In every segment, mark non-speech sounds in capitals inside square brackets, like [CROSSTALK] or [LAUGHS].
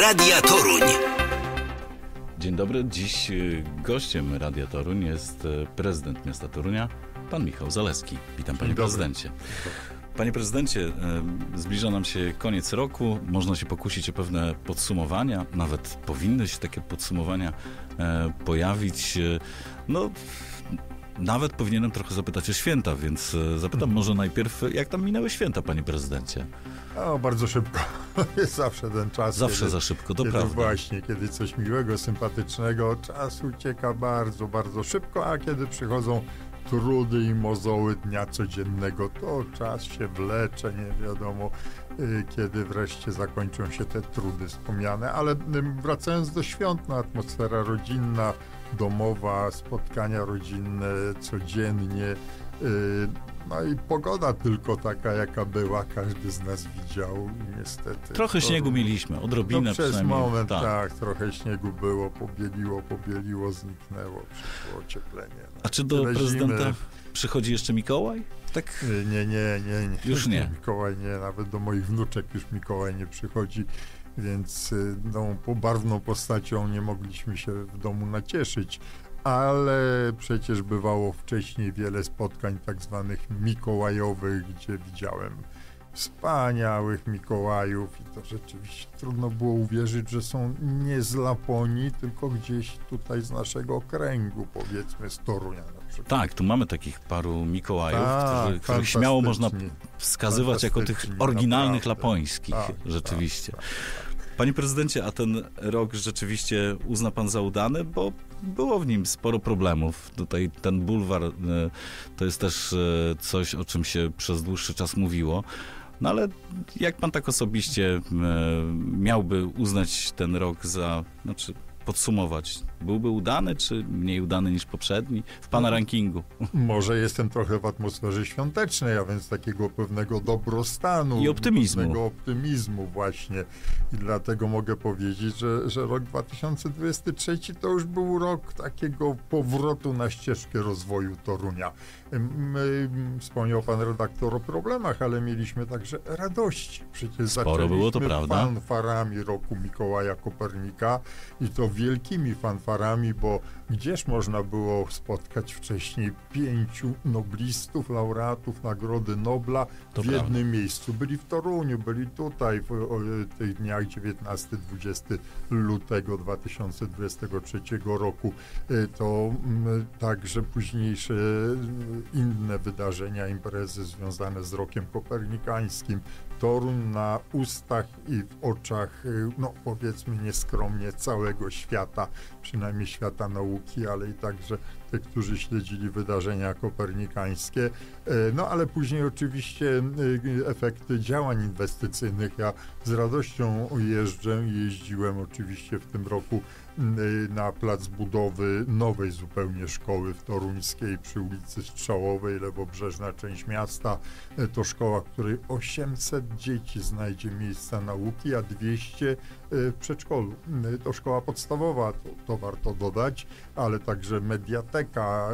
Radia Toruń. Dzień dobry. Dziś y, gościem Radia Toruń jest y, prezydent miasta Torunia, pan Michał Zaleski. Witam panie prezydencie. Panie prezydencie, y, zbliża nam się koniec roku. Można się pokusić o pewne podsumowania. Nawet powinny się takie podsumowania pojawić. No, nawet powinienem trochę zapytać o święta, więc e, zapytam Mhm. może najpierw, jak tam minęły święta, panie prezydencie? O, bardzo szybko. [LAUGHS] Jest zawsze ten czas. Zawsze kiedy, za szybko, to kiedy prawda. Właśnie, kiedy coś miłego, sympatycznego, czas ucieka bardzo, bardzo szybko, a kiedy przychodzą trudy i mozoły dnia codziennego, to czas się wlecze, nie wiadomo y, kiedy wreszcie zakończą się te trudy wspomniane. Ale y, wracając do świąt, no, atmosfera rodzinna, domowa, spotkania rodzinne codziennie. y, No i pogoda tylko taka, jaka była, każdy z nas widział, niestety. Trochę To- śniegu mieliśmy, odrobinę no przez przynajmniej. moment, tak. trochę śniegu było, pobieliło, pobieliło, zniknęło, przyszło ocieplenie. No. A czy do Tyle prezydenta zimy. przychodzi jeszcze Mikołaj? Tak. Nie, nie, nie, nie, nie. Już nie. Mikołaj nie, nawet do moich wnuczek już Mikołaj nie przychodzi, więc y, tą pobarwną postacią nie mogliśmy się w domu nacieszyć. Ale przecież bywało wcześniej wiele spotkań tak zwanych mikołajowych, gdzie widziałem wspaniałych Mikołajów i to rzeczywiście trudno było uwierzyć, że są nie z Laponii, tylko gdzieś tutaj z naszego kręgu, powiedzmy z Torunia na przykład. Tak, tu mamy takich paru Mikołajów, Tak, którzy, których śmiało można wskazywać jako tych oryginalnych naprawdę. lapońskich, Tak, rzeczywiście. tak, Panie prezydencie, a ten rok rzeczywiście uzna pan za udany, bo było w nim sporo problemów. Tutaj ten bulwar e, to jest też e, coś, o czym się przez dłuższy czas mówiło. No ale jak pan tak osobiście e, miałby uznać ten rok za, znaczy podsumować, byłby udany, czy mniej udany niż poprzedni w pana No. rankingu? Może jestem trochę w atmosferze świątecznej, a więc takiego pewnego dobrostanu. I optymizmu. Pewnego optymizmu właśnie. I dlatego mogę powiedzieć, że, że rok 2023 to już był rok takiego powrotu na ścieżkę rozwoju Torunia. My, wspomniał pan redaktor o problemach, ale mieliśmy także radości. Przecież Sporo było, to prawda. fanfarami roku Mikołaja Kopernika i to wielkimi fanfarami, bo gdzież można było spotkać wcześniej pięciu noblistów, laureatów Nagrody Nobla To w prawda. jednym miejscu. Byli w Toruniu, byli tutaj w o, tych dniach 19-20 lutego 2023 roku. Y, To mm, także późniejsze y, inne wydarzenia, imprezy związane z rokiem kopernikańskim. Toruń na ustach i w oczach, y, no powiedzmy nieskromnie, całego świata, przynajmniej świata nauki, ale i także tych, którzy śledzili wydarzenia kopernikańskie. E, No ale później oczywiście y, efekty działań inwestycyjnych. Ja z radością jeżdżę jeździłem oczywiście w tym roku na plac budowy nowej zupełnie szkoły w Toruńskiej przy ulicy Strzałowej, lewobrzeżna część miasta. E, To szkoła, w której 800 dzieci znajdzie miejsca nauki, a 200 w przedszkolu. Y, To szkoła podstawowa, to, to warto dodać, ale także mediateka,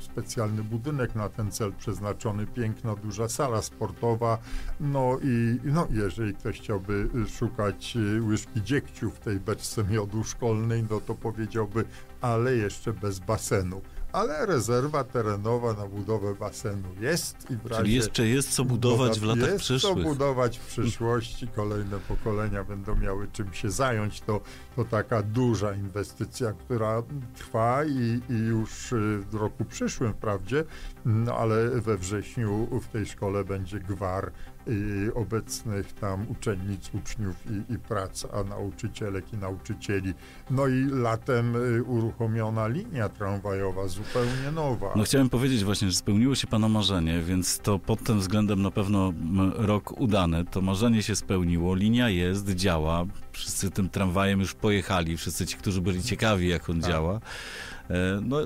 y, specjalny budynek na ten cel przeznaczony, piękna, duża sala sportowa. No i no, jeżeli ktoś chciałby y, szukać y, łyżki dziegciu w tej beczce miodu szkolnej, no to powiedziałby, ale jeszcze bez basenu. Ale rezerwa terenowa na budowę basenu jest i w razie Czyli jeszcze jest co budować w latach jest przyszłych. co budować w przyszłości, kolejne pokolenia będą miały czym się zająć. To, to taka duża inwestycja, która trwa i, i już y, w roku przyszłym wprawdzie, no ale we wrześniu w tej szkole będzie gwar obecnych tam uczennic, uczniów i, i prac, a nauczycielek i nauczycieli. No i latem y, uruchomiona linia tramwajowa, zupełnie nowa. No chciałem powiedzieć właśnie, że spełniło się Pana marzenie, więc to pod tym względem na pewno rok udany. To marzenie się spełniło, linia jest, działa. Wszyscy tym tramwajem już pojechali, wszyscy ci, którzy byli ciekawi, jak on Tak. działa. E, No,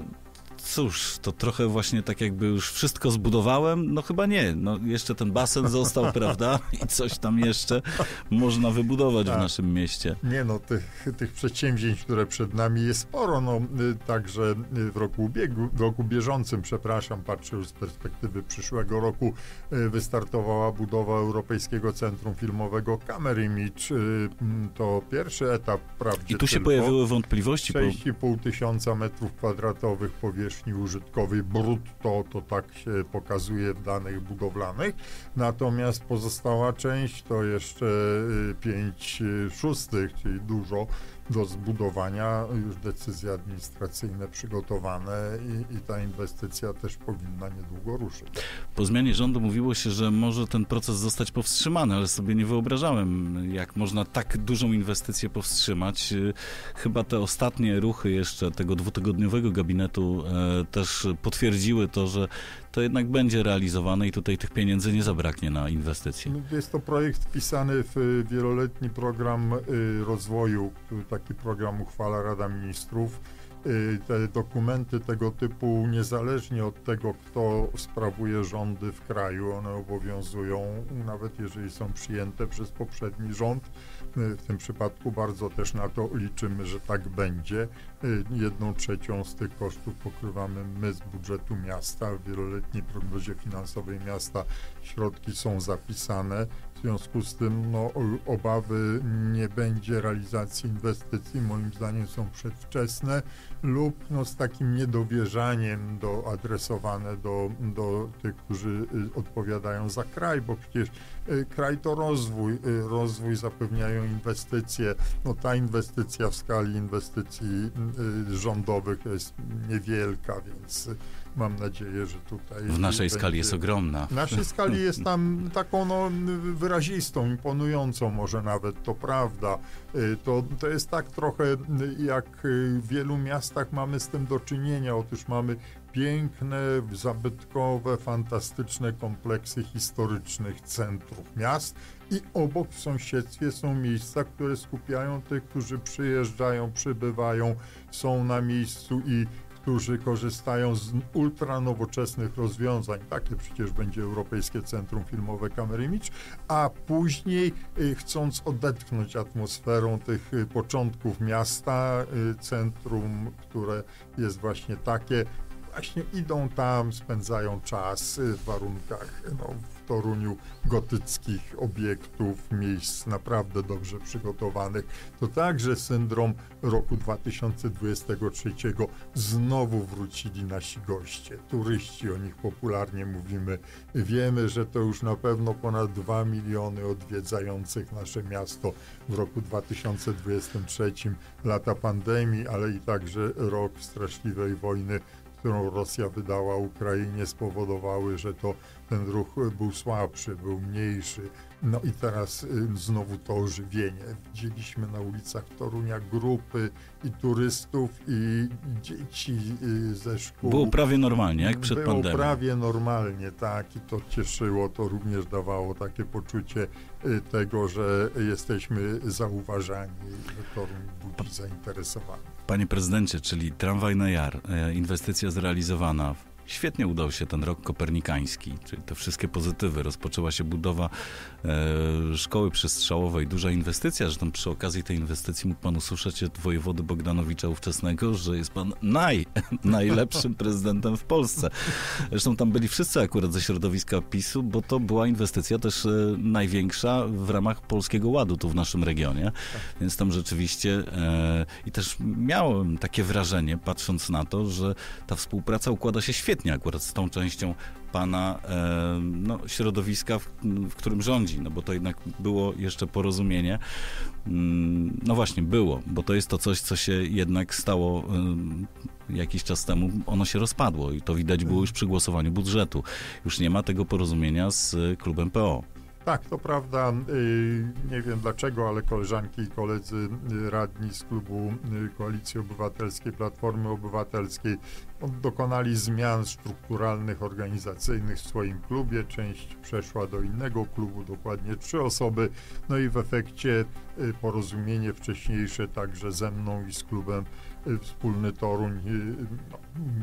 cóż, to trochę właśnie tak jakby już wszystko zbudowałem. No chyba nie. No jeszcze ten basen został, [LAUGHS] prawda? I coś tam jeszcze można wybudować tak. w naszym mieście. Nie no, tych, tych przedsięwzięć, które przed nami jest sporo. No, y, także y, w roku ubiegu, w roku bieżącym, przepraszam, patrzę już z perspektywy przyszłego roku, y, wystartowała budowa Europejskiego Centrum Filmowego Camera Image. To pierwszy etap, prawdzie I tu się pojawiły wątpliwości. 6,5 tysiąca metrów kwadratowych powierzchni użytkowej brutto, to tak się pokazuje w danych budowlanych. Natomiast pozostała część to jeszcze 5 szóstych, czyli dużo do zbudowania, już decyzje administracyjne przygotowane i, i, ta inwestycja też powinna niedługo ruszyć. Po zmianie rządu mówiło się, że może ten proces zostać powstrzymany, ale sobie nie wyobrażałem, jak można tak dużą inwestycję powstrzymać. Chyba te ostatnie ruchy jeszcze tego dwutygodniowego gabinetu e, też potwierdziły to, że to jednak będzie realizowane i tutaj tych pieniędzy nie zabraknie na inwestycje. No, jest to projekt wpisany w wieloletni program y, rozwoju, taki program uchwala Rada Ministrów. Y, te dokumenty tego typu, niezależnie od tego, kto sprawuje rządy w kraju, one obowiązują, nawet jeżeli są przyjęte przez poprzedni rząd. W tym przypadku bardzo też na to liczymy, że tak będzie. Y, jedną trzecią z tych kosztów pokrywamy my z budżetu miasta. W wieloletniej prognozie finansowej miasta środki są zapisane. W związku z tym no, obawy nie będzie realizacji inwestycji, moim zdaniem są przedwczesne lub no, z takim niedowierzaniem do, adresowane do, do tych, którzy y, odpowiadają za kraj, bo przecież kraj to rozwój, y, rozwój zapewniają inwestycje. No, ta inwestycja w skali inwestycji rządowych jest niewielka, więc mam nadzieję, że tutaj... W naszej będzie... skali jest ogromna. W naszej skali [LAUGHS] jest tam taką no, wyrazistą, imponującą może nawet, to prawda. Y, to, to jest tak trochę jak w wielu miastach mamy z tym do czynienia. Otóż mamy piękne, zabytkowe, fantastyczne kompleksy historycznych centrów miast i obok w sąsiedztwie są miejsca, które skupiają tych, którzy przyjeżdżają, przybywają, są na miejscu i którzy korzystają z ultranowoczesnych rozwiązań. Takie przecież będzie Europejskie Centrum Filmowe Kamerymicz, a później y, chcąc odetchnąć atmosferą tych y, początków miasta, y, centrum, które jest właśnie takie, właśnie idą tam, spędzają czas w warunkach no, Toruniu gotyckich obiektów, miejsc naprawdę dobrze przygotowanych. To także syndrom roku 2023 znowu wrócili nasi goście, turyści, o nich popularnie mówimy. Wiemy, że to już na pewno ponad 2 miliony odwiedzających nasze miasto w roku 2023, lata pandemii, ale i także rok straszliwej wojny którą Rosja wydała Ukrainie, spowodowały, że to ten ruch był słabszy, był mniejszy. No i teraz y, znowu to ożywienie. Widzieliśmy na ulicach Torunia grupy i turystów, i dzieci y, ze szkół. Było prawie normalnie, jak przed Było pandemią. Było prawie normalnie, tak, i to cieszyło, to również dawało takie poczucie y, tego, że jesteśmy zauważani, że Toruń budzi zainteresowanie. Panie prezydencie, czyli tramwaj na jar, e, inwestycja zrealizowana Świetnie udał się ten rok kopernikański, czyli te wszystkie pozytywy. Rozpoczęła się budowa e, szkoły przestrzałowej, duża inwestycja, tam przy okazji tej inwestycji mógł pan usłyszeć od wojewody Bogdanowicza ówczesnego, że jest pan naj, [LAUGHS] najlepszym prezydentem w Polsce. Zresztą tam byli wszyscy akurat ze środowiska PiSu, bo to była inwestycja też e, największa w ramach Polskiego Ładu tu w naszym regionie, więc tam rzeczywiście e, i też miałem takie wrażenie, patrząc na to, że ta współpraca układa się świetnie świetnie akurat z tą częścią pana e, no, środowiska, w, w, którym rządzi, no bo to jednak było jeszcze porozumienie. Mm, no właśnie, było, bo to jest to coś, co się jednak stało e, jakiś czas temu. Ono się rozpadło i to widać było już przy głosowaniu budżetu. Już nie ma tego porozumienia z klubem PO. Tak, to prawda. Y, nie wiem dlaczego, ale koleżanki i koledzy y, radni z klubu y, Koalicji Obywatelskiej, Platformy Obywatelskiej dokonali zmian strukturalnych, organizacyjnych w swoim klubie. Część przeszła do innego klubu, dokładnie trzy osoby. No i w efekcie porozumienie wcześniejsze także ze mną i z klubem wspólny Toruń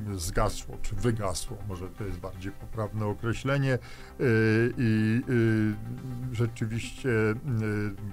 no, zgasło, czy wygasło, może to jest bardziej poprawne określenie i rzeczywiście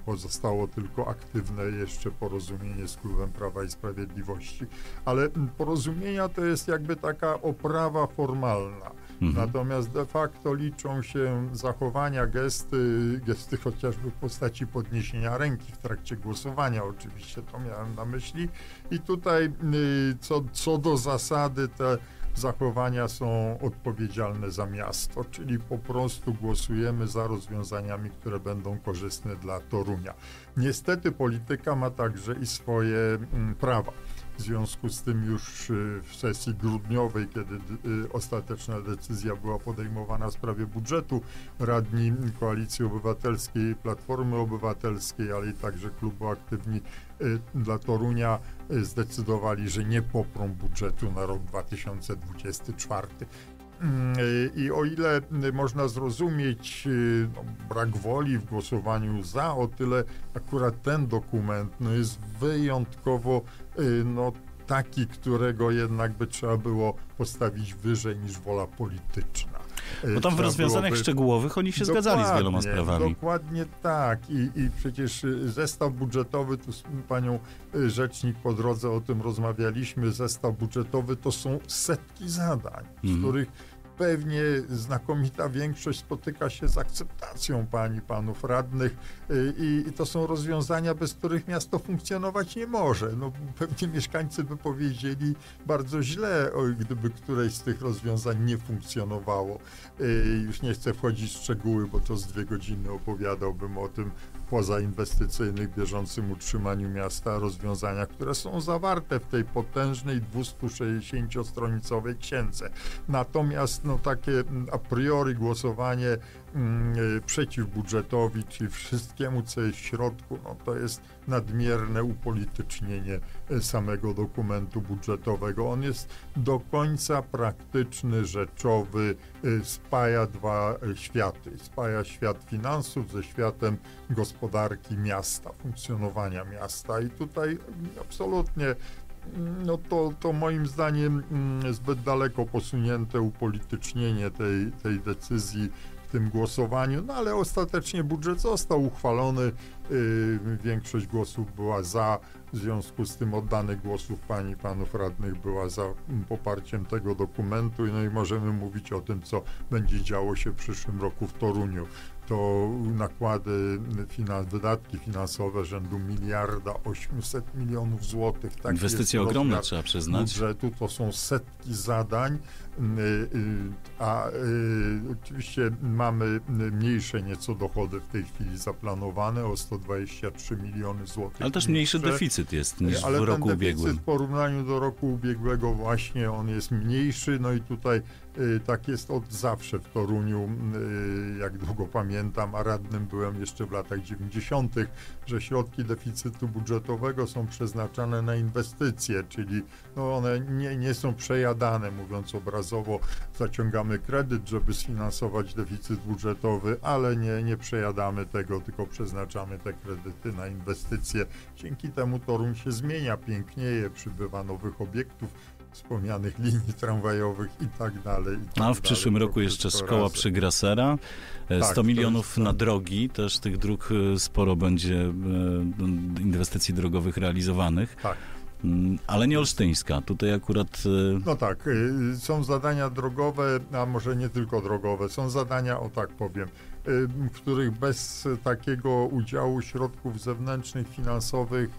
pozostało tylko aktywne jeszcze porozumienie z Klubem Prawa i Sprawiedliwości. Ale porozumienia to jest jakby taka oprawa formalna. Mhm. Natomiast de facto liczą się zachowania, gesty, gesty chociażby w postaci podniesienia ręki w trakcie głosowania, oczywiście to miałem na myśli. I tutaj y, co, co do zasady te zachowania są odpowiedzialne za miasto, czyli po prostu głosujemy za rozwiązaniami, które będą korzystne dla Torunia. Niestety polityka ma także i swoje mm, prawa. W związku z tym już y, w sesji grudniowej, kiedy y, ostateczna decyzja była podejmowana w sprawie budżetu, radni Koalicji Obywatelskiej, Platformy Obywatelskiej, ale i także klubu Aktywni y, dla Torunia zdecydowali, że nie poprą budżetu na rok 2024. Mm, I o ile można zrozumieć no, brak woli w głosowaniu za, o tyle akurat ten dokument no, jest wyjątkowo Y, no, taki, którego jednak by trzeba było postawić wyżej niż wola polityczna. Bo tam w rozwiązaniach byłoby... szczegółowych oni się zgadzali z wieloma sprawami. Dokładnie tak. I, I przecież y, zestaw budżetowy, tu z panią y, rzecznik po drodze o tym rozmawialiśmy, zestaw budżetowy to są setki zadań, z mhm. których pewnie znakomita większość spotyka się z akceptacją pani, panów radnych y, i, i, to są rozwiązania, bez których miasto funkcjonować nie może. No, pewnie mieszkańcy by powiedzieli bardzo źle, gdyby któreś z tych rozwiązań nie funkcjonowało. Y, już nie chcę wchodzić w szczegóły, bo to z dwie godziny opowiadałbym o tym, pozainwestycyjnych bieżącym utrzymaniu miasta, rozwiązania, które są zawarte w tej potężnej 260-stronicowej księdze. Natomiast no, takie a priori głosowanie Mm, przeciw budżetowi, czyli wszystkiemu, co jest w środku, no to jest nadmierne upolitycznienie y, samego dokumentu budżetowego. On jest do końca praktyczny, rzeczowy, y, spaja dwa światy. Spaja świat finansów ze światem gospodarki miasta, funkcjonowania miasta. I tutaj absolutnie mm, no to, to moim zdaniem mm, zbyt daleko posunięte upolitycznienie tej, tej decyzji tym głosowaniu, no ale ostatecznie budżet został uchwalony. Yy, większość głosów była za, w związku z tym oddanych głosów pani i panów radnych była za poparciem tego dokumentu. No i możemy mówić o tym, co będzie działo się w przyszłym roku w Toruniu to nakłady, finans, wydatki finansowe rzędu miliarda 800 milionów złotych. Tak Inwestycje ogromne trzeba przyznać. Budżetu to są setki zadań, y, y, a y, oczywiście mamy mniejsze nieco dochody w tej chwili zaplanowane o 123 miliony złotych. Ale też mniejszy deficyt jest niż Ale w roku ubiegłym. w porównaniu do roku ubiegłego właśnie on jest mniejszy, no i tutaj Y, tak jest od zawsze w Toruniu, y, jak długo pamiętam, a radnym byłem jeszcze w latach 90., że środki deficytu budżetowego są przeznaczane na inwestycje, czyli no one nie, nie są przejadane, mówiąc zaciągamy kredyt, żeby sfinansować deficyt budżetowy, ale nie, nie przejadamy tego, tylko przeznaczamy te kredyty na inwestycje. Dzięki temu Toruń się zmienia, pięknieje, przybywa nowych obiektów, wspomnianych linii tramwajowych i tak dalej. I tak A w przyszłym roku jeszcze szkoła razy. przy Grasera, 100 tak, milionów na drogi, też tych dróg e, sporo będzie e, inwestycji drogowych realizowanych. Tak. Mm, ale nie olsztyńska. Tutaj akurat. E, no tak, są zadania drogowe, a może nie tylko drogowe. Są zadania, o tak powiem, w których bez takiego udziału środków zewnętrznych, finansowych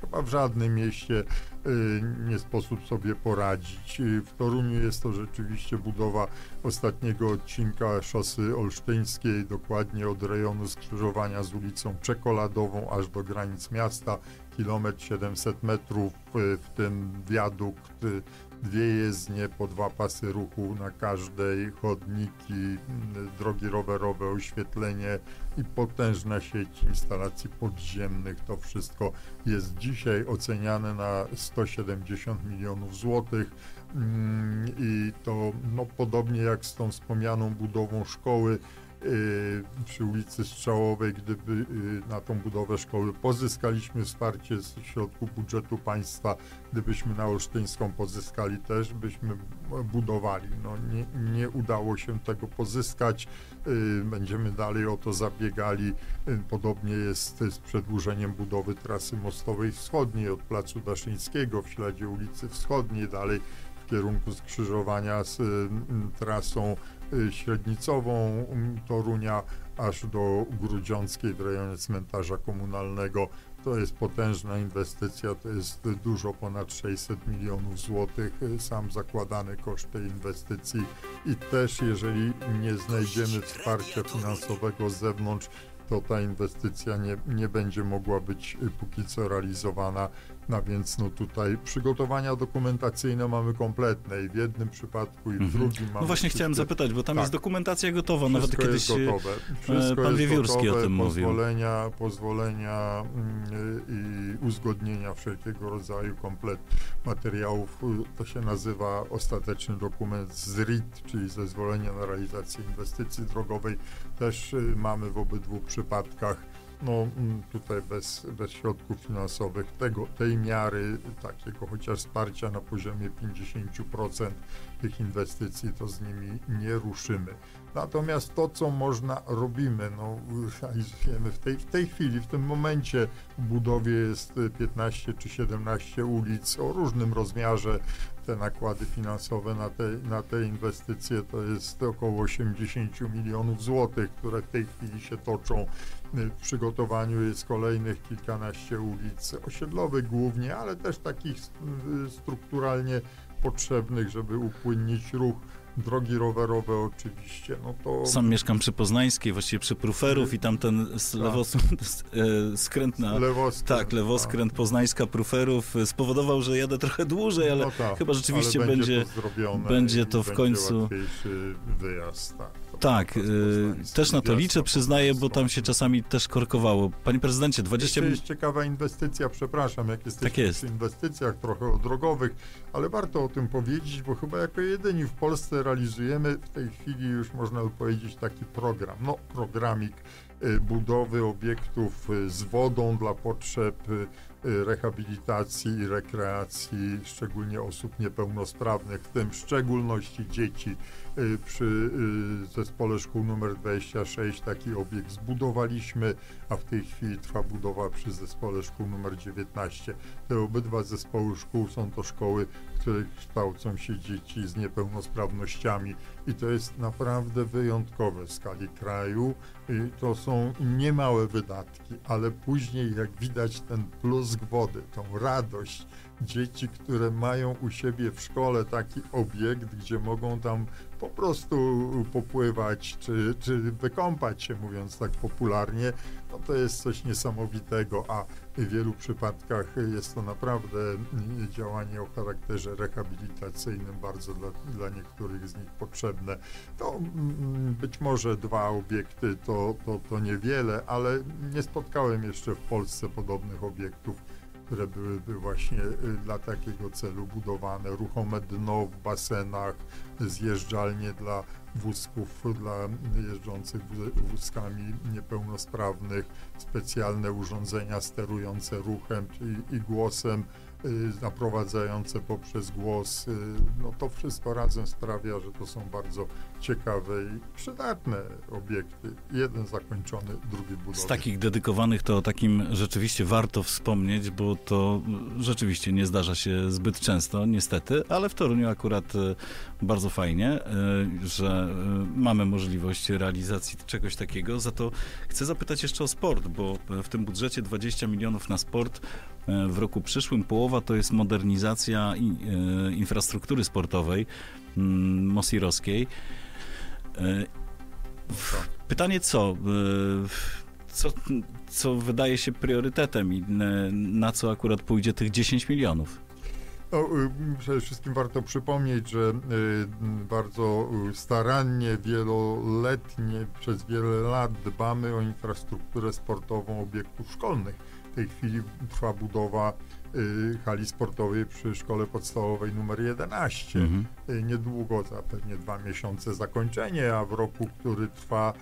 chyba w żadnym mieście y, nie sposób sobie poradzić. Y, w Toruniu jest to rzeczywiście budowa ostatniego odcinka szosy olsztyńskiej, dokładnie od rejonu skrzyżowania z ulicą Czekoladową aż do granic miasta, kilometr 700 metrów, y, w tym wiadukt dwie jezdnie, po dwa pasy ruchu na każdej, chodniki, drogi rowerowe, oświetlenie i potężna sieć instalacji podziemnych. To wszystko jest dzisiaj oceniane na 170 milionów złotych mm, i to no, podobnie jak z tą wspomnianą budową szkoły przy ulicy Strzałowej, gdyby na tą budowę szkoły pozyskaliśmy wsparcie z środków budżetu państwa, gdybyśmy na Olsztyńską pozyskali też, byśmy budowali. No, nie, nie udało się tego pozyskać. Będziemy dalej o to zabiegali. Podobnie jest z przedłużeniem budowy trasy mostowej wschodniej od Placu Daszyńskiego w śladzie ulicy Wschodniej, dalej kierunku skrzyżowania z trasą y, średnicową Torunia aż do Grudziąckiej w rejonie cmentarza komunalnego. To jest potężna inwestycja, to jest dużo ponad 600 milionów złotych, y, sam zakładany koszt tej inwestycji i też jeżeli nie znajdziemy wsparcia finansowego z zewnątrz, to ta inwestycja nie, nie będzie mogła być y, póki co realizowana. No więc no tutaj przygotowania dokumentacyjne mamy kompletne i w jednym przypadku i w mhm. drugim mamy. No właśnie chciałem zapytać, bo tam tak. jest dokumentacja gotowa, Wszystko nawet kiedyś jest gotowe. Wszystko pan Wiewiórski o tym pozwolenia, mówił. Pozwolenia mm, i uzgodnienia wszelkiego rodzaju komplet materiałów. To się nazywa ostateczny dokument z RIT, czyli zezwolenie na realizację inwestycji drogowej. Też y, mamy w obydwu przypadkach no mm, tutaj bez, bez środków finansowych tego, tej miary takiego chociaż wsparcia na poziomie 50% tych inwestycji, to z nimi nie ruszymy. Natomiast to, co można, robimy, no realizujemy w tej, w tej chwili, w tym momencie w budowie jest 15 czy 17 ulic o różnym rozmiarze. Te nakłady finansowe na te, na te inwestycje to jest około 80 milionów złotych, które w tej chwili się toczą. W przygotowaniu jest kolejnych kilkanaście ulic osiedlowych głównie, ale też takich strukturalnie potrzebnych, żeby upłynnić ruch drogi rowerowe oczywiście, no to... Sam mieszkam przy Poznańskiej, właściwie przy Pruferów i tam ten tak. lewos, [LAUGHS] e, skręt na... Lewoskręt. Tak, lewoskręt tak. Poznańska Pruferów e, spowodował, że jadę trochę dłużej, ale no tak, chyba rzeczywiście ale będzie, będzie, to, będzie to w końcu... wyjazd, tak. Tak, y, też na to liczę, przyznaję, bo tam się czasami też korkowało. Panie prezydencie, 20... To jest ciekawa inwestycja, przepraszam, jak jesteśmy tak jest. przy inwestycjach trochę drogowych, ale warto o tym powiedzieć, bo chyba jako jedyni w Polsce realizujemy w tej chwili już można by powiedzieć taki program, no programik y, budowy obiektów y, z wodą dla potrzeb rehabilitacji i rekreacji, szczególnie osób niepełnosprawnych, w tym w szczególności dzieci. Y, przy y, zespole szkół numer 26 taki obiekt zbudowaliśmy, a w tej chwili trwa budowa przy zespole szkół numer 19. Te obydwa zespoły szkół są to szkoły, w których kształcą się dzieci z niepełnosprawnościami i to jest naprawdę wyjątkowe w skali kraju. To są niemałe wydatki, ale później jak widać ten plusk wody, tą radość, dzieci, które mają u siebie w szkole taki obiekt, gdzie mogą tam po prostu popływać, czy, czy wykąpać się, mówiąc tak popularnie, no to jest coś niesamowitego, a w wielu przypadkach jest to naprawdę działanie o charakterze rehabilitacyjnym, bardzo dla, dla niektórych z nich potrzebne. To mm, być może dwa obiekty to, to, to niewiele, ale nie spotkałem jeszcze w Polsce podobnych obiektów które byłyby właśnie y, dla takiego celu budowane. Ruchome dno w basenach, zjeżdżalnie dla wózków, dla jeżdżących wózkami niepełnosprawnych, specjalne urządzenia sterujące ruchem i, i głosem naprowadzające poprzez głos. Y, no to wszystko razem sprawia, że to są bardzo ciekawe i przydatne obiekty. Jeden zakończony, drugi budowy. Z takich dedykowanych to o takim rzeczywiście warto wspomnieć, bo to rzeczywiście nie zdarza się zbyt często, niestety, ale w Toruniu akurat y, bardzo fajnie, że mamy możliwość realizacji czegoś takiego. Za to chcę zapytać jeszcze o sport, bo w tym budżecie 20 milionów na sport w roku przyszłym. Połowa to jest modernizacja e, infrastruktury sportowej mm, Mosirowskiej. E, pytanie co? co? Co wydaje się priorytetem i na co akurat pójdzie tych 10 milionów? No, y, przede wszystkim warto przypomnieć, że y, bardzo starannie, wieloletnie, przez wiele lat dbamy o infrastrukturę sportową obiektów szkolnych tej chwili trwa budowa y, hali sportowej przy szkole podstawowej numer 11. Mhm. Y, niedługo, za pewnie dwa miesiące zakończenie, a w roku, który trwa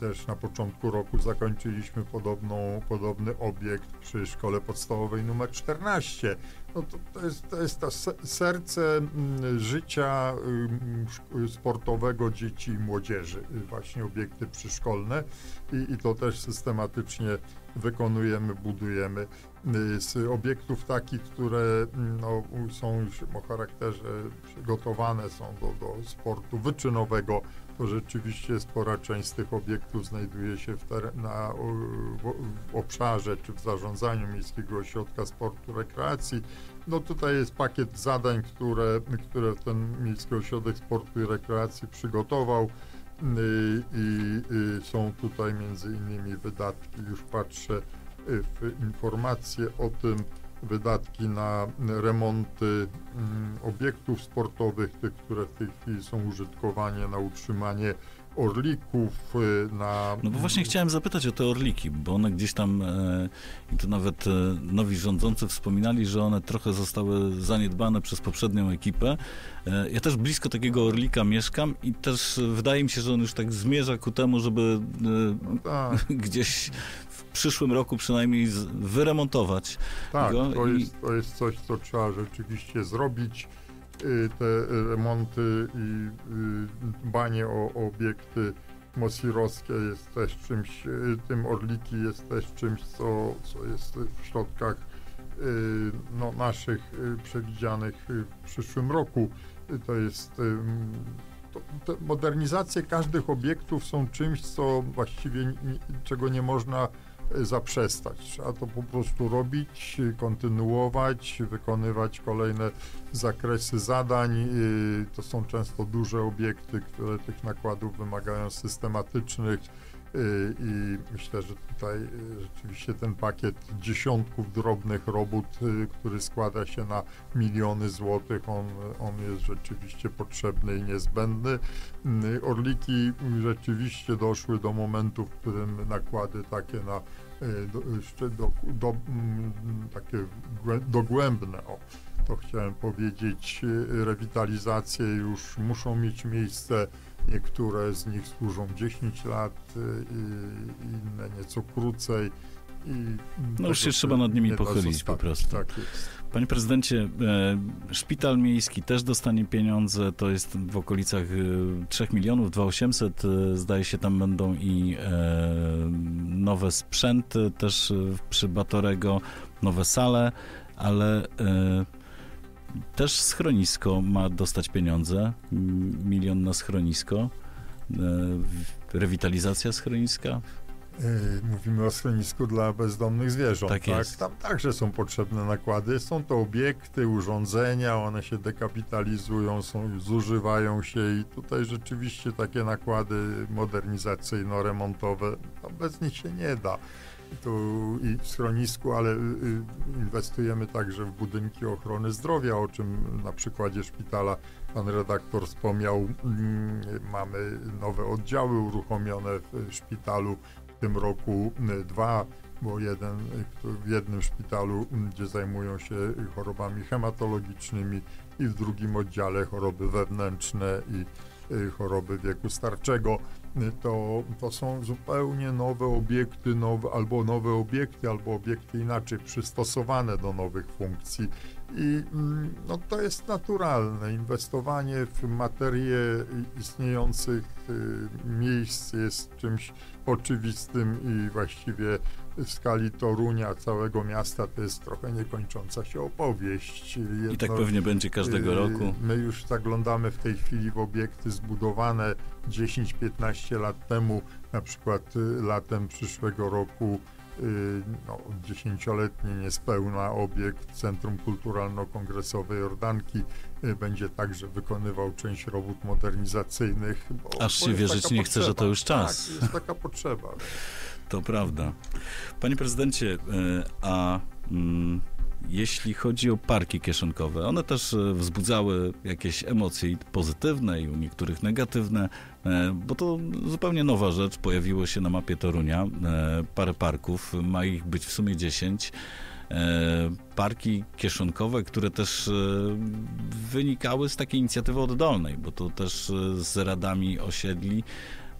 też na początku roku zakończyliśmy podobną, podobny obiekt przy szkole podstawowej numer 14. No to, to, jest, to jest to serce mm, życia sportowego dzieci i młodzieży, właśnie obiekty przyszkolne i, i to też systematycznie wykonujemy, budujemy. Y, z obiektów takich, które mm, no, są już o charakterze przygotowane są do, do sportu wyczynowego, to rzeczywiście spora część z tych obiektów znajduje się w, teren, na, w, w obszarze czy w zarządzaniu Miejskiego Ośrodka Sportu Rekreacji. No tutaj jest pakiet zadań, które, które ten Miejski Ośrodek Sportu i Rekreacji przygotował. Y, I, i są tutaj między innymi wydatki, już patrzę, w informacje o tym wydatki na remonty mm, obiektów sportowych, tych, które w tej chwili są użytkowane na utrzymanie orlików, y, na... No bo właśnie chciałem zapytać o te orliki, bo one gdzieś tam, e, i tu nawet e, nowi rządzący wspominali, że one trochę zostały zaniedbane przez poprzednią ekipę. E, ja też blisko takiego orlika mieszkam i też wydaje mi się, że on już tak zmierza ku temu, żeby no tak. [LAUGHS] gdzieś w przyszłym roku przynajmniej wyremontować tak, go. To, jest, to jest coś, co trzeba rzeczywiście zrobić te remonty i y, dbanie o, obiekty mosirowskie jest też czymś, y, tym Orliki jest też czymś, co, co jest w środkach no, naszych przewidzianych w przyszłym roku. To jest to, modernizacje każdych obiektów są czymś, co właściwie czego nie można zaprzestać. Trzeba to po prostu robić, kontynuować, wykonywać kolejne zakresy zadań. To są często duże obiekty, które tych nakładów wymagają systematycznych. Y, I myślę, że tutaj y, rzeczywiście ten pakiet dziesiątków drobnych robót, który składa się na miliony złotych, on, on jest rzeczywiście potrzebny i niezbędny. Orliki rzeczywiście doszły do momentu, w którym nakłady takie na do, do, do, mm, takie dogłębne, o, to chciałem powiedzieć, rewitalizacje już muszą mieć miejsce. Niektóre z nich służą 10 lat, inne nieco krócej. I no już się trzeba nad nimi pochylić po prostu. Tak jest. Panie prezydencie, e, szpital miejski też dostanie pieniądze, to jest w okolicach 3 e, milionów, 2800, e, zdaje się tam będą i nowe sprzęty też przy Batorego, nowe sale, ale też schronisko ma dostać pieniądze, milion na schronisko, rewitalizacja schroniska, Y, mówimy o schronisku dla bezdomnych zwierząt. Tak, tak? Tam także są potrzebne nakłady. Są to obiekty, urządzenia, one się dekapitalizują, są, zużywają się i tutaj rzeczywiście takie nakłady modernizacyjno-remontowe, no bez nich się nie da. Tu i w schronisku, ale y, y, inwestujemy także w budynki ochrony zdrowia, o czym na przykładzie szpitala pan redaktor wspomniał. Mm, mamy nowe oddziały uruchomione w szpitalu tym roku dwa, bo jeden w jednym szpitalu, gdzie zajmują się chorobami hematologicznymi i w drugim oddziale choroby wewnętrzne i y, choroby wieku starczego. To, to są zupełnie nowe obiekty, nowe, albo nowe obiekty, albo obiekty inaczej przystosowane do nowych funkcji. I mm, no, to jest naturalne. Inwestowanie w materię istniejących y, miejsc jest czymś oczywistym i właściwie w skali Torunia, całego miasta, to jest trochę niekończąca się opowieść. Jedno, I tak pewnie będzie każdego y, roku. My już zaglądamy w tej chwili w obiekty zbudowane 10-15 lat temu, na przykład y, latem przyszłego roku no, dziesięcioletni niespełna obiekt Centrum Kulturalno-Kongresowe Jordanki będzie także wykonywał część robót modernizacyjnych. Bo, Aż się wierzyć nie chce, że to już czas. Tak, jest taka potrzeba. To prawda. Panie prezydencie, e, a mm, jeśli chodzi o parki kieszonkowe, one też wzbudzały jakieś emocje pozytywne i u niektórych negatywne, bo to zupełnie nowa rzecz. Pojawiło się na mapie Torunia parę parków, ma ich być w sumie 10 parki kieszonkowe, które też wynikały z takiej inicjatywy oddolnej, bo to też z radami osiedli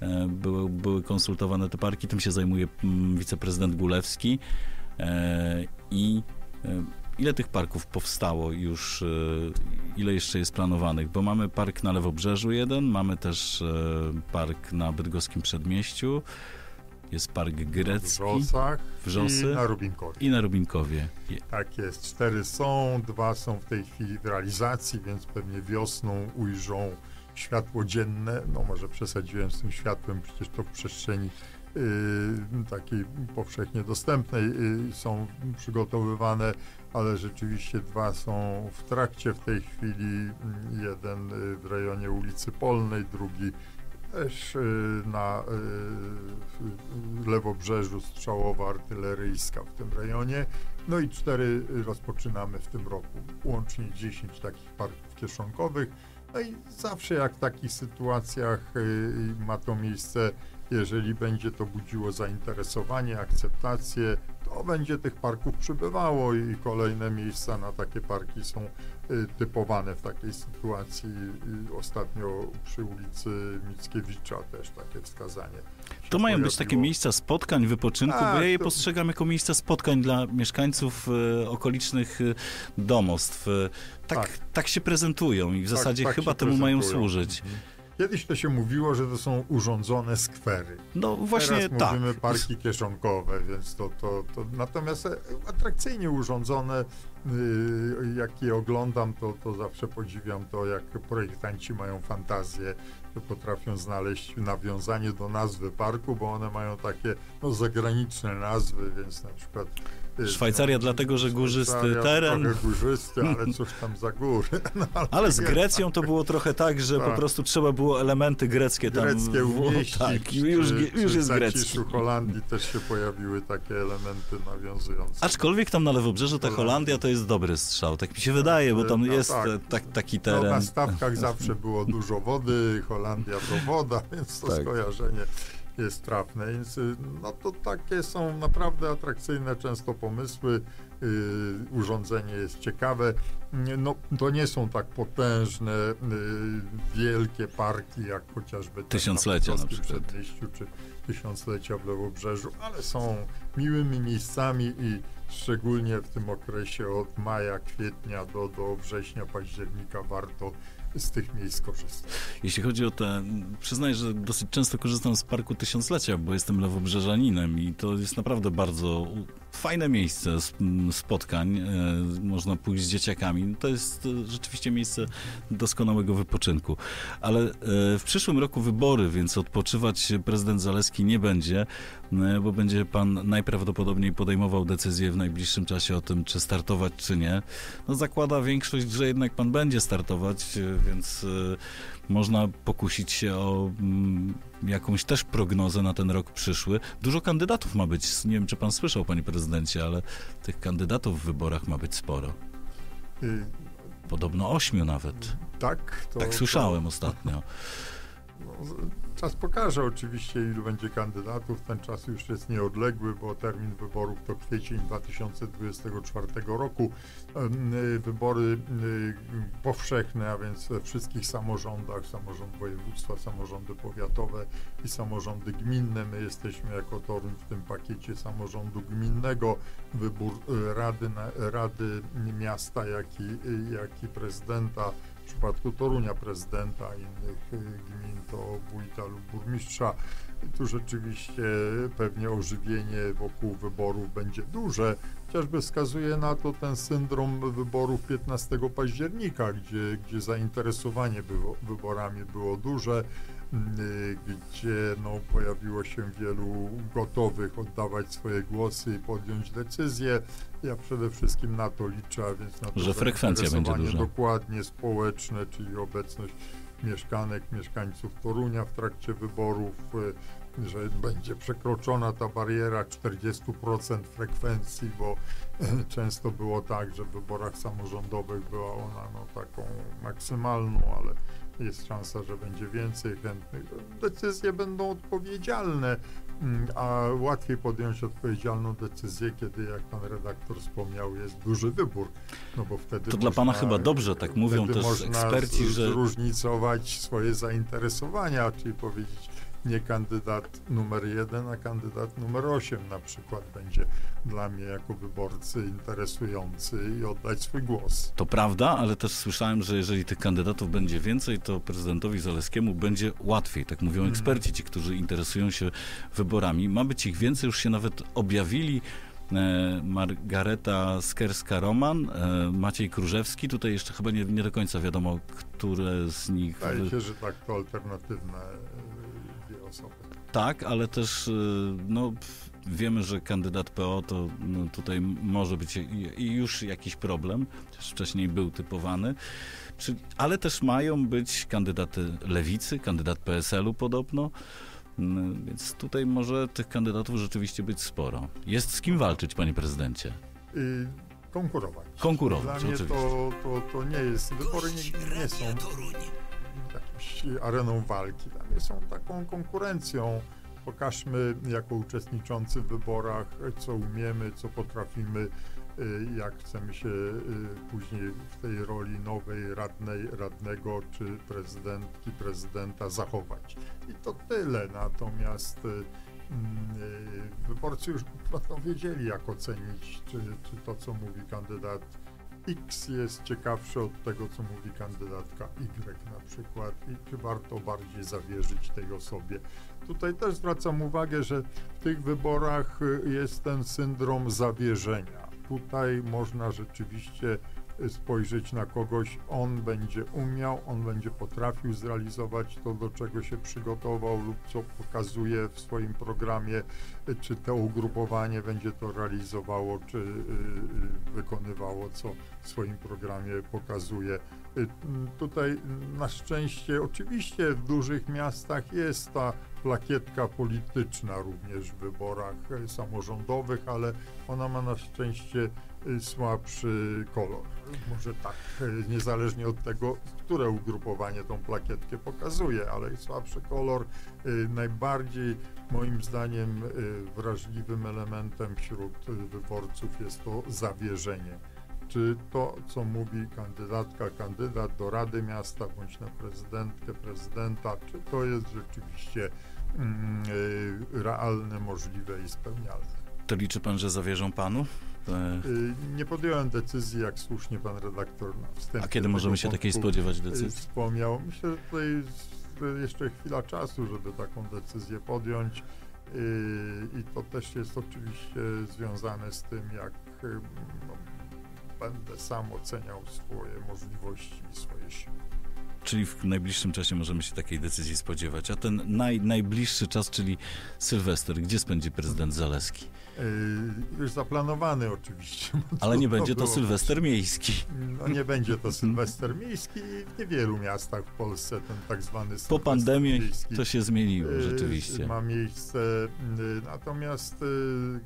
e, były, były konsultowane te parki. Tym się zajmuje mm, wiceprezydent Gulewski. E, I e, ile tych parków powstało już, e, ile jeszcze jest planowanych? Bo mamy park na Lewobrzeżu jeden, mamy też e, park na Bydgoskim Przedmieściu, jest park W grecki Wrzosach Wrzosy i na Rubinkowie. i na Rubinkowie. Tak jest, cztery są, dwa są w tej chwili w realizacji, więc pewnie wiosną ujrzą światło dzienne. No może przesadziłem z tym światłem, przecież to w przestrzeni y, takiej powszechnie dostępnej y, są przygotowywane, ale rzeczywiście dwa są w trakcie w tej chwili. Jeden y, w rejonie ulicy Polnej, drugi też y, na y, lewobrzeżu strzałowa artyleryjska w tym rejonie. No i cztery rozpoczynamy w tym roku. Łącznie 10 takich parków kieszonkowych. No i zawsze jak w takich sytuacjach ma to miejsce, jeżeli będzie to budziło zainteresowanie, akceptację, to będzie tych parków przybywało i kolejne miejsca na takie parki są y, typowane w takiej sytuacji. Y, Ostatnio przy ulicy Mickiewicza też takie wskazanie. To mają być takie pojawiło. miejsca spotkań, wypoczynku, bo Tak, ja je to- postrzegam jako miejsca spotkań dla mieszkańców e, okolicznych e, domostw. E, tak, tak. Tak. się prezentują i w Tak, zasadzie tak chyba temu mają prezentują. służyć. Mhm. Kiedyś to się mówiło, że to są urządzone skwery. No właśnie Teraz tak. mówimy parki kieszonkowe, więc to, to, to natomiast e, atrakcyjnie urządzone, y, jak je oglądam, to, to zawsze podziwiam to, jak projektanci mają fantazję, że potrafią znaleźć nawiązanie do nazwy parku, bo one mają takie no, zagraniczne nazwy, więc na przykład Szwajcaria no, dlatego, że górzysty teren. Górzysty, ale cóż tam za góry. [LAUGHS] No, Ale z jest. Grecją to było trochę tak, że po Tak. prostu trzeba było elementy greckie tam greckie w- umieścić. [LAUGHS] Tak, już, czy, już czy jest w grecki. zaciszu Holandii też się pojawiły takie elementy nawiązujące. Aczkolwiek tam na Lewobrzeżu ta Holandia. To jest dobry strzał, tak mi się wydaje, bo tam No jest tak. e, tak, taki no, teren. na stawkach zawsze było dużo wody, Holandia to woda, [LAUGHS] więc to Tak. skojarzenie jest trafne. Więc y, no to takie są naprawdę atrakcyjne często pomysły. y, urządzenie jest ciekawe. No, to nie są tak potężne, y, wielkie parki, jak chociażby Tysiąclecia na przykład. Przedmieściu, czy Tysiąclecia w Lewobrzeżu, ale są miłymi miejscami i szczególnie w tym okresie od maja, kwietnia do, do września, października warto z tych miejsc korzystać. Jeśli chodzi o te, przyznaję, że dosyć często korzystam z Parku Tysiąclecia, bo jestem lewobrzeżaninem i to jest naprawdę bardzo fajne miejsce spotkań. E, Można pójść z dzieciakami. To jest e, rzeczywiście miejsce doskonałego wypoczynku. Ale e, w przyszłym roku wybory, więc odpoczywać prezydent Zaleski nie będzie, bo będzie pan najprawdopodobniej podejmował decyzję w najbliższym czasie o tym, czy startować, czy nie. No zakłada większość, że jednak pan będzie startować, więc można pokusić się o mm, jakąś też prognozę na ten rok przyszły. Dużo kandydatów ma być. Nie wiem, czy pan słyszał, panie prezydencie, ale tych kandydatów w wyborach ma być sporo. Y, Podobno ośmiu nawet. Tak, to, Tak słyszałem ostatnio. No, czas pokaże oczywiście, ilu będzie kandydatów. Ten czas już jest nieodległy, bo termin wyborów to kwiecień 2024 roku. Y, Wybory y, powszechne, a więc we wszystkich samorządach, samorząd województwa, samorządy powiatowe i samorządy gminne. My jesteśmy jako Toruń w tym pakiecie samorządu gminnego. Wybór y, rady, rady miasta, jak i, jak i prezydenta w przypadku Torunia prezydenta, innych y, gmin to wójta lub burmistrza. Tu rzeczywiście pewnie ożywienie wokół wyborów będzie duże. Chociażby wskazuje na to ten syndrom wyborów 15 października, gdzie, gdzie zainteresowanie wyborami było duże, gdzie no, pojawiło się wielu gotowych oddawać swoje głosy i podjąć decyzje. Ja przede wszystkim na to liczę, a więc na to Że frekwencja będzie duża. Dokładnie społeczne, czyli obecność mieszkanek, mieszkańców Torunia w trakcie wyborów, y, że będzie przekroczona ta bariera 40% frekwencji, bo często było tak, że w wyborach samorządowych była ona no, taką maksymalną, ale jest szansa, że będzie więcej chętnych. Decyzje będą odpowiedzialne, mm, a łatwiej podjąć odpowiedzialną decyzję, kiedy, jak pan redaktor wspomniał, jest duży wybór. No bo wtedy To dla pana można- chyba dobrze, tak mówią też można eksperci, że- zróżnicować swoje zainteresowania, czyli powiedzieć, nie kandydat numer jeden, a kandydat numer osiem na przykład będzie dla mnie jako wyborcy interesujący i oddać swój głos. To prawda, ale też słyszałem, że jeżeli tych kandydatów będzie więcej, to prezydentowi Zaleskiemu będzie łatwiej. Tak mówią Mhm. eksperci, ci, którzy interesują się wyborami. Ma być ich więcej, już się nawet objawili. E, Margareta Skerska-Roman, e, Maciej Króżewski. Tutaj jeszcze chyba nie, nie do końca wiadomo, które z nich. Wydaje się, że tak to alternatywne. Tak, ale też y, no, wiemy, że kandydat PO to no, tutaj może być i, już jakiś problem, chociaż wcześniej był typowany, Czy, ale też mają być kandydaty lewicy, kandydat PSL-u podobno, Mm, więc tutaj może tych kandydatów rzeczywiście być sporo. Jest z kim walczyć, panie prezydencie. Y, konkurować. Konkurować, Dla mnie oczywiście. to, to, to nie jest, wybory nie, nie są jakimś areną walki. Dla mnie są taką konkurencją. Pokażmy jako uczestniczący w wyborach, co umiemy, co potrafimy, y, jak chcemy się y, później w tej roli nowej radnej, radnego czy prezydentki, prezydenta zachować. I to tyle. Natomiast y, mm, wyborcy już będą wiedzieli, jak ocenić, czy, czy to, co mówi kandydat X jest ciekawsze od tego, co mówi kandydatka Y na przykład i czy warto bardziej zawierzyć tej osobie. Tutaj też zwracam uwagę, że w tych wyborach y, jest ten syndrom zawierzenia. Tutaj można rzeczywiście spojrzeć na kogoś, on będzie umiał, on będzie potrafił zrealizować to, do czego się przygotował lub co pokazuje w swoim programie, czy to ugrupowanie będzie to realizowało, czy y, y, wykonywało, co w swoim programie pokazuje. Y, Tutaj na szczęście, oczywiście w dużych miastach jest ta plakietka polityczna również w wyborach samorządowych, ale ona ma na szczęście słabszy kolor. Może tak, e, niezależnie od tego, które ugrupowanie tą plakietkę pokazuje, ale słabszy kolor y, najbardziej moim zdaniem y, wrażliwym elementem wśród y, wyborców jest to zawierzenie. Czy to, co mówi kandydatka, kandydat do Rady Miasta bądź na prezydentkę, prezydenta, czy to jest rzeczywiście mm, y, realne, możliwe i spełnialne. To liczy pan, że zawierzą panu? E, Y, Nie podjąłem decyzji, jak słusznie pan redaktor na wstępie A kiedy możemy się takiej spodziewać y, decyzji? Wspomniał. Myślę, że tutaj jest jeszcze chwila czasu, żeby taką decyzję podjąć. Y, I to też jest oczywiście związane z tym, jak y, no, będę sam oceniał swoje możliwości i swoje siły. Czyli w najbliższym czasie możemy się takiej decyzji spodziewać. A ten naj, najbliższy czas, czyli Sylwester, gdzie spędzi prezydent Zaleski? Y, Już zaplanowany oczywiście. Ale nie będzie to Sylwester miejski. No nie będzie to [LAUGHS] Sylwester Miejski i w niewielu miastach w Polsce ten tak zwany Po pandemii miejski. to się zmieniło y, rzeczywiście. Ma miejsce. y, Natomiast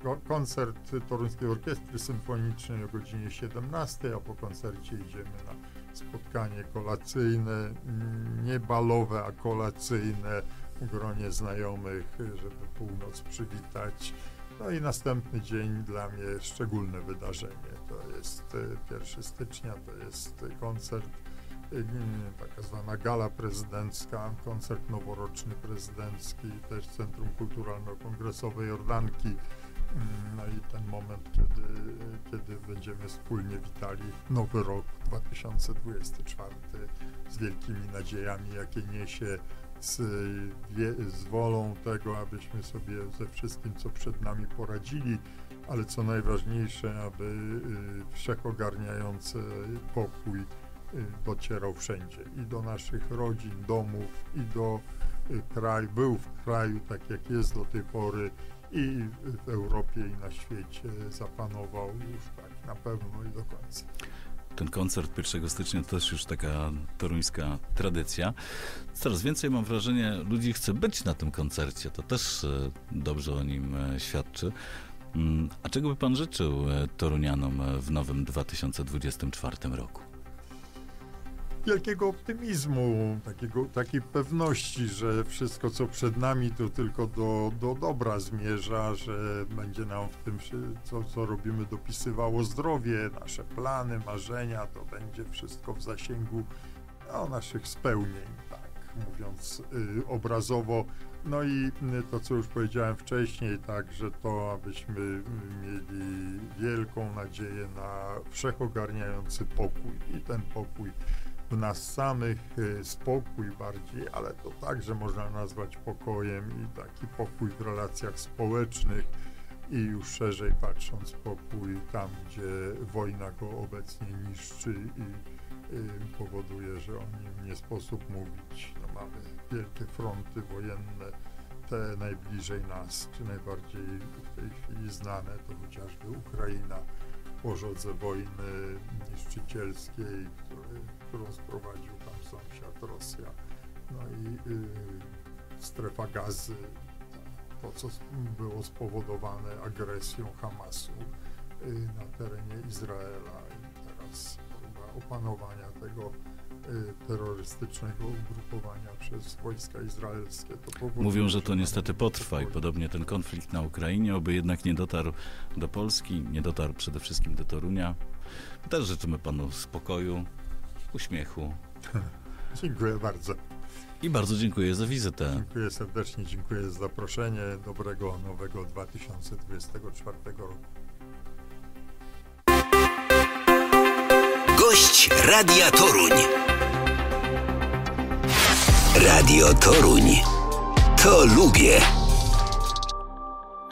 ko- koncert Toruńskiej Orkiestry Symfonicznej o godzinie 17, a po koncercie idziemy na spotkanie kolacyjne, mm, nie balowe, a kolacyjne w gronie znajomych, żeby północ przywitać. No i następny dzień dla mnie szczególne wydarzenie. To jest y, 1 stycznia, to jest koncert, y, taka zwana gala prezydencka, koncert noworoczny prezydencki, też Centrum Kulturalno-Kongresowe Jordanki. Mm, No i ten moment, kiedy, kiedy będziemy wspólnie witali nowy rok 2024 z wielkimi nadziejami, jakie niesie z, z wolą tego, abyśmy sobie ze wszystkim, co przed nami poradzili, ale co najważniejsze, aby y, wszechogarniający pokój y, docierał wszędzie i do naszych rodzin, domów, i do y, kraju, był w kraju tak jak jest do tej pory i w Europie i na świecie zapanował już tak na pewno i do końca. Ten koncert 1 stycznia to też już taka toruńska tradycja. Coraz więcej mam wrażenie, ludzi chce być na tym koncercie. To też e, dobrze o nim e, świadczy. Mm, A czego by pan życzył e, Torunianom w nowym 2024 roku? Wielkiego optymizmu, takiego, takiej pewności, że wszystko, co przed nami, to tylko do, do dobra zmierza, że będzie nam w tym, co, co robimy, dopisywało zdrowie, nasze plany, marzenia, to będzie wszystko w zasięgu no, naszych spełnień, tak. mówiąc y, obrazowo. No i y, to, co już powiedziałem wcześniej, także to, abyśmy y, mieli wielką nadzieję na wszechogarniający pokój i ten pokój nas samych, y, spokój bardziej, ale to także można nazwać pokojem i taki pokój w relacjach społecznych i już szerzej patrząc pokój tam, gdzie wojna go obecnie niszczy i y, powoduje, że o nim nie sposób mówić. No, mamy wielkie fronty wojenne, te najbliżej nas, czy najbardziej w tej chwili znane, to chociażby Ukraina po żodze wojny niszczycielskiej, który, którą sprowadził tam sąsiad Rosja. No i y, strefa gazy, to co było spowodowane agresją Hamasu y, na terenie Izraela i teraz próba opanowania tego terrorystycznego ugrupowania przez wojska izraelskie. Mówią, że to niestety potrwa i podobnie ten konflikt na Ukrainie, oby jednak nie dotarł do Polski, nie dotarł przede wszystkim do Torunia. Też życzymy panu spokoju, uśmiechu [LAUGHS] Dziękuję bardzo. i bardzo dziękuję za wizytę. Dziękuję serdecznie, dziękuję za zaproszenie. Dobrego nowego 2024 roku. Gość Radia Toruń. Radio Toruń. To lubię.